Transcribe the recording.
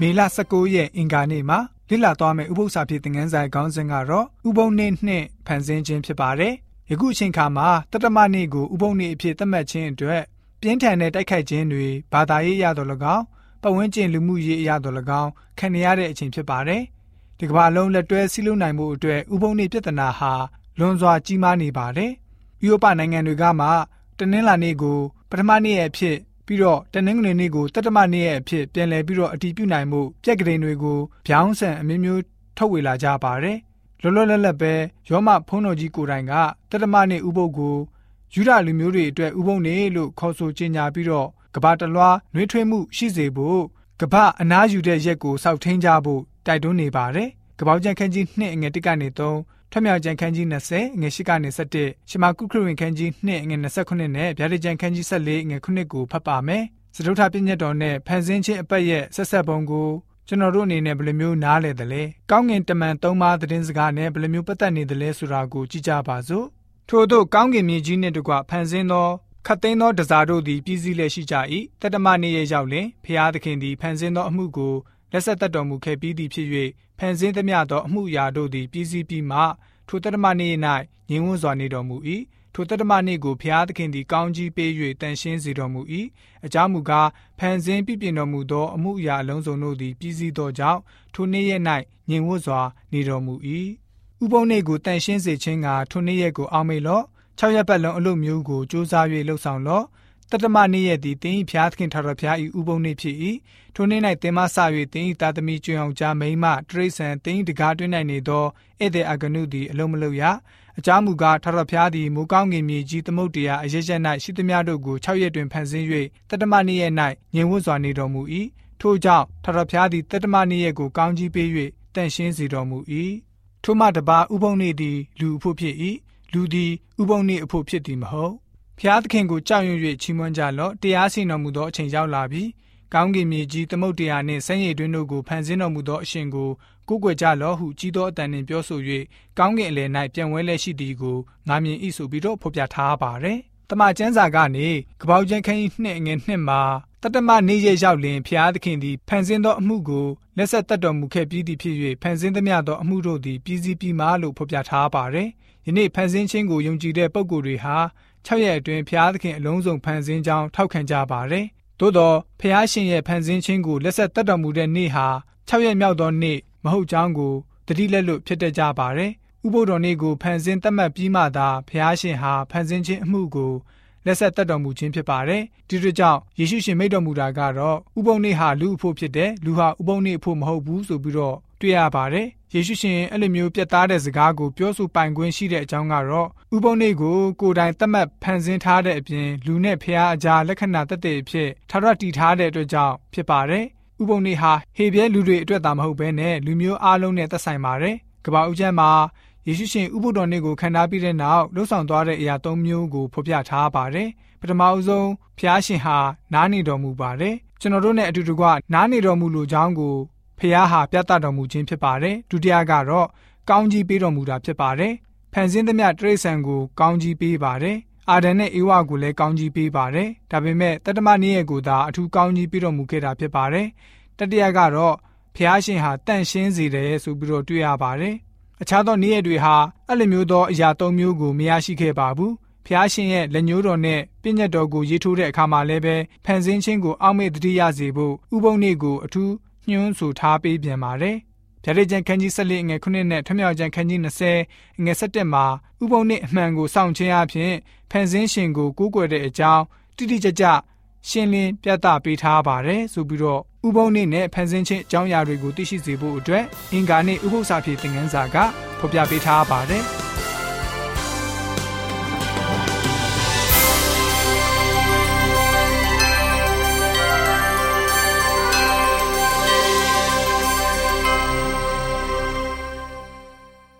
မေလ19ရက်အင်္ဂါနေ့မှာလေ့လာသွားမယ့်ဥပုသ္စာဖြစ်တဲ့ငန်းဆိုင်ခေါင်းစဉ်ကတော့ဥပုံနေ့နှစ်ဖန်ဆင်းခြင်းဖြစ်ပါတယ်။ယခုအချိန်ခါမှာတတမနေ့ကိုဥပုံနေ့အဖြစ်သတ်မှတ်ခြင်းအတွက်ပြင်းထန်တဲ့တိုက်ခိုက်ခြင်းတွေဘာသာရေးအရတော်၎င်းပတ်ဝန်းကျင်လူမှုရေးအရတော်၎င်းခံရတဲ့အချိန်ဖြစ်ပါတယ်။ဒီကမ္ဘာလုံးလက်တွဲစည်းလုံးနိုင်မှုအတွက်ဥပုံနေ့ပြဿနာဟာလွန်စွာကြီးမားနေပါတယ်။ဥရောပနိုင်ငံတွေကမှတနင်္လာနေ့ကိုပထမနေ့ရဲ့အဖြစ် ပြီးတော့တနင်္ဂနွေနေ့ကိုတတမနေ့ရဲ့အဖြစ်ပြန်လည်ပြီးတော့အတည်ပြုနိုင်မှုပြက်ကလေးတွေကိုဗျောင်းဆန်အမျိုးမျိုးထုတ်ဝေလာကြပါတယ်။လောလောလတ်လတ်ပဲရောမဖုံးတော်ကြီးကိုတိုင်ကတတမနေ့ဥပုပ်ကိုယူဒလူမျိုးတွေအတွက်ဥပုပ်နေ့လို့ခေါ်ဆိုကြေညာပြီးတော့ကဘာတလွားနှွေးထွေးမှုရှိစေဖို့ကဘာအနားယူတဲ့ရက်ကိုစောက်ထင်းကြဖို့တိုက်တွန်းနေပါတယ်။ကပောက်ကျန်ခန်းကြီး2အငယ်1ကနေ3 ထမြောက်ကျန်ခန်းကြီး20ငွေ8ကနေ17ရှမာကုခရဝင်ခန်းကြီး2ငွေ29နဲ့ဗျာဒိကျန်ခန်းကြီး14ငွေ9ကိုဖတ်ပါမယ်။စတုထပြည့်ညတ်တော်နဲ့ဖန်ဆင်းခြင်းအပတ်ရဲ့ဆက်ဆက်ပုံကိုကျွန်တော်တို့အနေနဲ့ဘယ်လိုမျိုးနားလည်သလဲ။ကောင်းငင်တမန်သုံးပါးသတင်းစကားနဲ့ဘယ်လိုမျိုးပတ်သက်နေသလဲဆိုတာကိုကြည့်ကြပါစို့။ထို့သောကောင်းကင်မြေကြီးနှင့်တကွဖန်ဆင်းသောခတ်သိမ်းသောတစားတို့သည်ပြည်စည်းလျက်ရှိကြ၏တတမနေ့ရဲ့ရောက်လင်ဖျားသခင်သည်ဖန်ဆင်းသောအမှုကို လက်ဆက်သက်တော်မူခဲ့ပြီးသည်ဖြစ်၍ဖန်ဆင်းသမျှသောအမှုအရာတို့သည်ပြည်စည်းပြီးမှထိုတတမနေ့၌ငြင်းဝန်းစွာနေတော်မူ၏ထိုတတမနေ့ကိုဖျားသခင်သည်ကောင်းကြီးပေး၍တန်ရှင်းစေတော်မူ၏အကြောင်းမူကားဖန်ဆင်းပြပြင်တော်မူသောအမှုအရာအလုံးစုံတို့သည်ပြည်စည်းသောကြောင့်ထိုနေ့ရက်၌ငြင်းဝန်းစွာနေတော်မူ၏ဥပုံနေ့ကိုတန်ရှင်းစေခြင်းကထိုနေ့ရက်ကိုအောက်မေ့လော့6ရက်ပတ်လုံးအလုပ်မျိုးကိုစူးစမ်း၍လှုပ်ဆောင်လော့ တတမနေ့ရက်သည်တင်းဤဖျားသခင်ထာဝရဘုရား၏ဥပုံနေ့ဖြစ်၏ထိုနေ့၌တင်မဆ၍တင်းဤတာသမီကျွင်အောင်ကြားမိမတရိษံတင်းဤတကားတွင်း၌နေသောဧည့်သည်အကနုသည်အလုံးမလုံးရအကြောင်းမူကားထာဝရဘုရားသည်မိုးကောင်းကင်မြေကြီးသမုတ်တရားအရရက်၌ရှိသမျှတို့ကို6ရက်တွင်ဖန်ဆင်း၍တတမနေ့ရက်၌ငြိမ်ဝတ်စွာနေတော်မူ၏ထို့ကြောင့်ထာဝရဘုရားသည်တတမနေ့ရက်ကိုကောင်းကြီးပေး၍တန်ရှင်းစေတော်မူ၏ထို့မှတပါဥပုံနေ့သည်လူအဖို့ဖြစ်၏လူသည်ဥပုံနေ့အဖို့ဖြစ်သည်မဟုတ် ဖျားသခင်ကိုကြောက်ရွံ့၍ချီးမွမ်းကြလော့တရားစီတော်မူသောအချိန်ရောက်လာပြီကောင်းကင်မြေကြီးသမုတ်တရားနှင့်ဆန်းရည်တွင်တို့ကိုဖန်ဆင်းတော်မူသောအရှင်ကိုကိုးကွယ်ကြလော့ဟုကြီးသောအတန်နှင့်ပြောဆို၍ကောင်းကင်အလယ်၌ပြန်ဝဲလက်ရှိသည်ကိုငါမြင်၏ဆိုပြီးတော့ဖော်ပြထားပါသည်တမန်ကျမ်းစာကနေကပောက်ကျန်းခန်းကြီးနှစ်ငယ်နှစ်မှာတတမနေရရောက်လင်ဖျားသခင်သည်ဖန်ဆင်းသောအမှုကိုလက်ဆက်တတ်တော်မူခဲ့ပြီးသည်ဖြစ်၍ဖန်ဆင်းသမျှသောအမှုတို့သည်ပြည်စည်းပြီးမှလို့ဖော်ပြထားပါတယ်။ယနေ့ဖန်ဆင်းခြင်းကိုယုံကြည်တဲ့ပုဂ္ဂိုလ်တွေဟာ 6ရက်အတွင်းဖျားသခင်အလုံးစုံဖန်ဆင်းကြောင်းထောက်ခံကြပါတယ်။သို့သောဖျားရှင်ရဲ့ဖန်ဆင်းခြင်းကိုလက်ဆက်တတ်တော်မူတဲ့နေ့ဟာ6ရက်မြောက်သောနေ့မဟုတ်ကြောင်းကိုတတိလက်လို့ဖြစ်တတ်ကြပါတယ်။ဥပုဒ္ဒော်နေ့ကိုဖန်ဆင်းသတ်မှတ်ပြီးမှသာဖျားရှင်ဟာဖန်ဆင်းခြင်းအမှုကိုလက်ဆက်တက်တော်မူခြင်းဖြစ်ပါတယ်။ဒီတို့ကြောင့်ယေရှုရှင်မိတ်တော်မူတာကတော့ဥပုံနေ့ဟာလူအဖို့ဖြစ်တယ်လူဟာဥပုံနေ့အဖို့မဟုတ်ဘူးဆိုပြီးတော့ တွေ့ရပါတယ်။ယေရှုရှင်အဲ့လိုမျိုးပြတ်သားတဲ့စကားကိုပြောဆိုပိုင်ခွင့်ရှိတဲ့အကြောင်းကတော့ဥပုံနေ့ကိုကိုယ်တိုင်သတ်မှတ်ဖန်ဆင်းထားတဲ့အပြင်လူနဲ့ဖျားအကြားလက္ခဏာသက်သေအဖြစ်ထာဝရတည်ထားတဲ့အတွက်ကြောင့်ဖြစ်ပါတယ်။ဥပုံနေ့ဟာဟေပြဲလူတွေအတွက်သာမဟုတ်ဘဲနဲ့လူမျိုးအလုံးနဲ့သက်ဆိုင်ပါတယ်။ကမ္ဘာဦးကျမ်းမှာယေရှုရှင်ဥပုဒ္တော်နေ့ကိုခံထားပြီးတဲ့နောက်လှုပ်ဆောင်သွားတဲ့အရာ၃မျိုးကိုဖော်ပြထားပါတယ်။ပထမအဆုံးဖျားရှင်ဟာနားနေတော်မူပါတယ်။ကျွန်တော်တို့နဲ့အတူတကွနားနေတော်မူလိုကြောင်းကို ဖျားဟာပြသတော်မူခြင်းဖြစ်ပါတယ်။ဒုတိယကတော့ကောင်းကြီးပေးတော်မူတာဖြစ်ပါတယ်။ဖန်ဆင်းသမျှတရိษံကိုကောင်းကြီးပေးပါတယ်။အာဒန်နဲ့အေဝါကိုလည်းကောင်းကြီးပေးပါတယ်။ဒါပေမဲ့တတမနေ့ရဲ့ကိုသာအထူးကောင်းကြီးပေးတော်မူခဲ့တာဖြစ်ပါတယ်။တတိယကတော့ဖျားရှင်ဟာတန့်ရှင်းစေတယ်ဆိုပြီးတော့တွေ့ရပါတယ်။အခြားသောနေ့ရက်တွေဟာအဲ့လိုမျိုးသောအရာ၃မျိုးကိုမရရှိခဲ့ပါဘူး။ဖျားရှင်ရဲ့လက်ညှိုးတော်နဲ့ပြည့်ညတ်တော်ကိုရေးထိုးတဲ့အခါမှာလည်းပဲဖန်ဆင်းခြင်းကိုအောက်မေ့တတိယစေဖို့ဥပုံနေ့ကိုအထူး ညွှန်းဆိုထားပေးပြန်ပါတယ်။ဗျာဒိတ်ကျန်ခန်းကြီး14ငွေ9နဲ့ထမြောက်ကျန်ခန်းကြီး20ငွေ17မှာဥပုံနေ့အမှန်ကိုစောင့်ခြင်းအပြင်ဖန်ဆင်းရှင်ကိုကိုးကွယ်တဲ့အကြောင်းတိတိကျကျရှင်းလင်းပြသပေးထားပါတယ်ဆိုပြီးတော့ဥပုံနေ့နဲ့ဖန်ဆင်းခြင်းအကြောင်းအရာတွေကိုသိရှိစေဖို့အတွက်အင်္ဂါနေ့ဥပုသ္စာပြေသင်ခန်းစာကဖော်ပြပေးထားပါတယ်။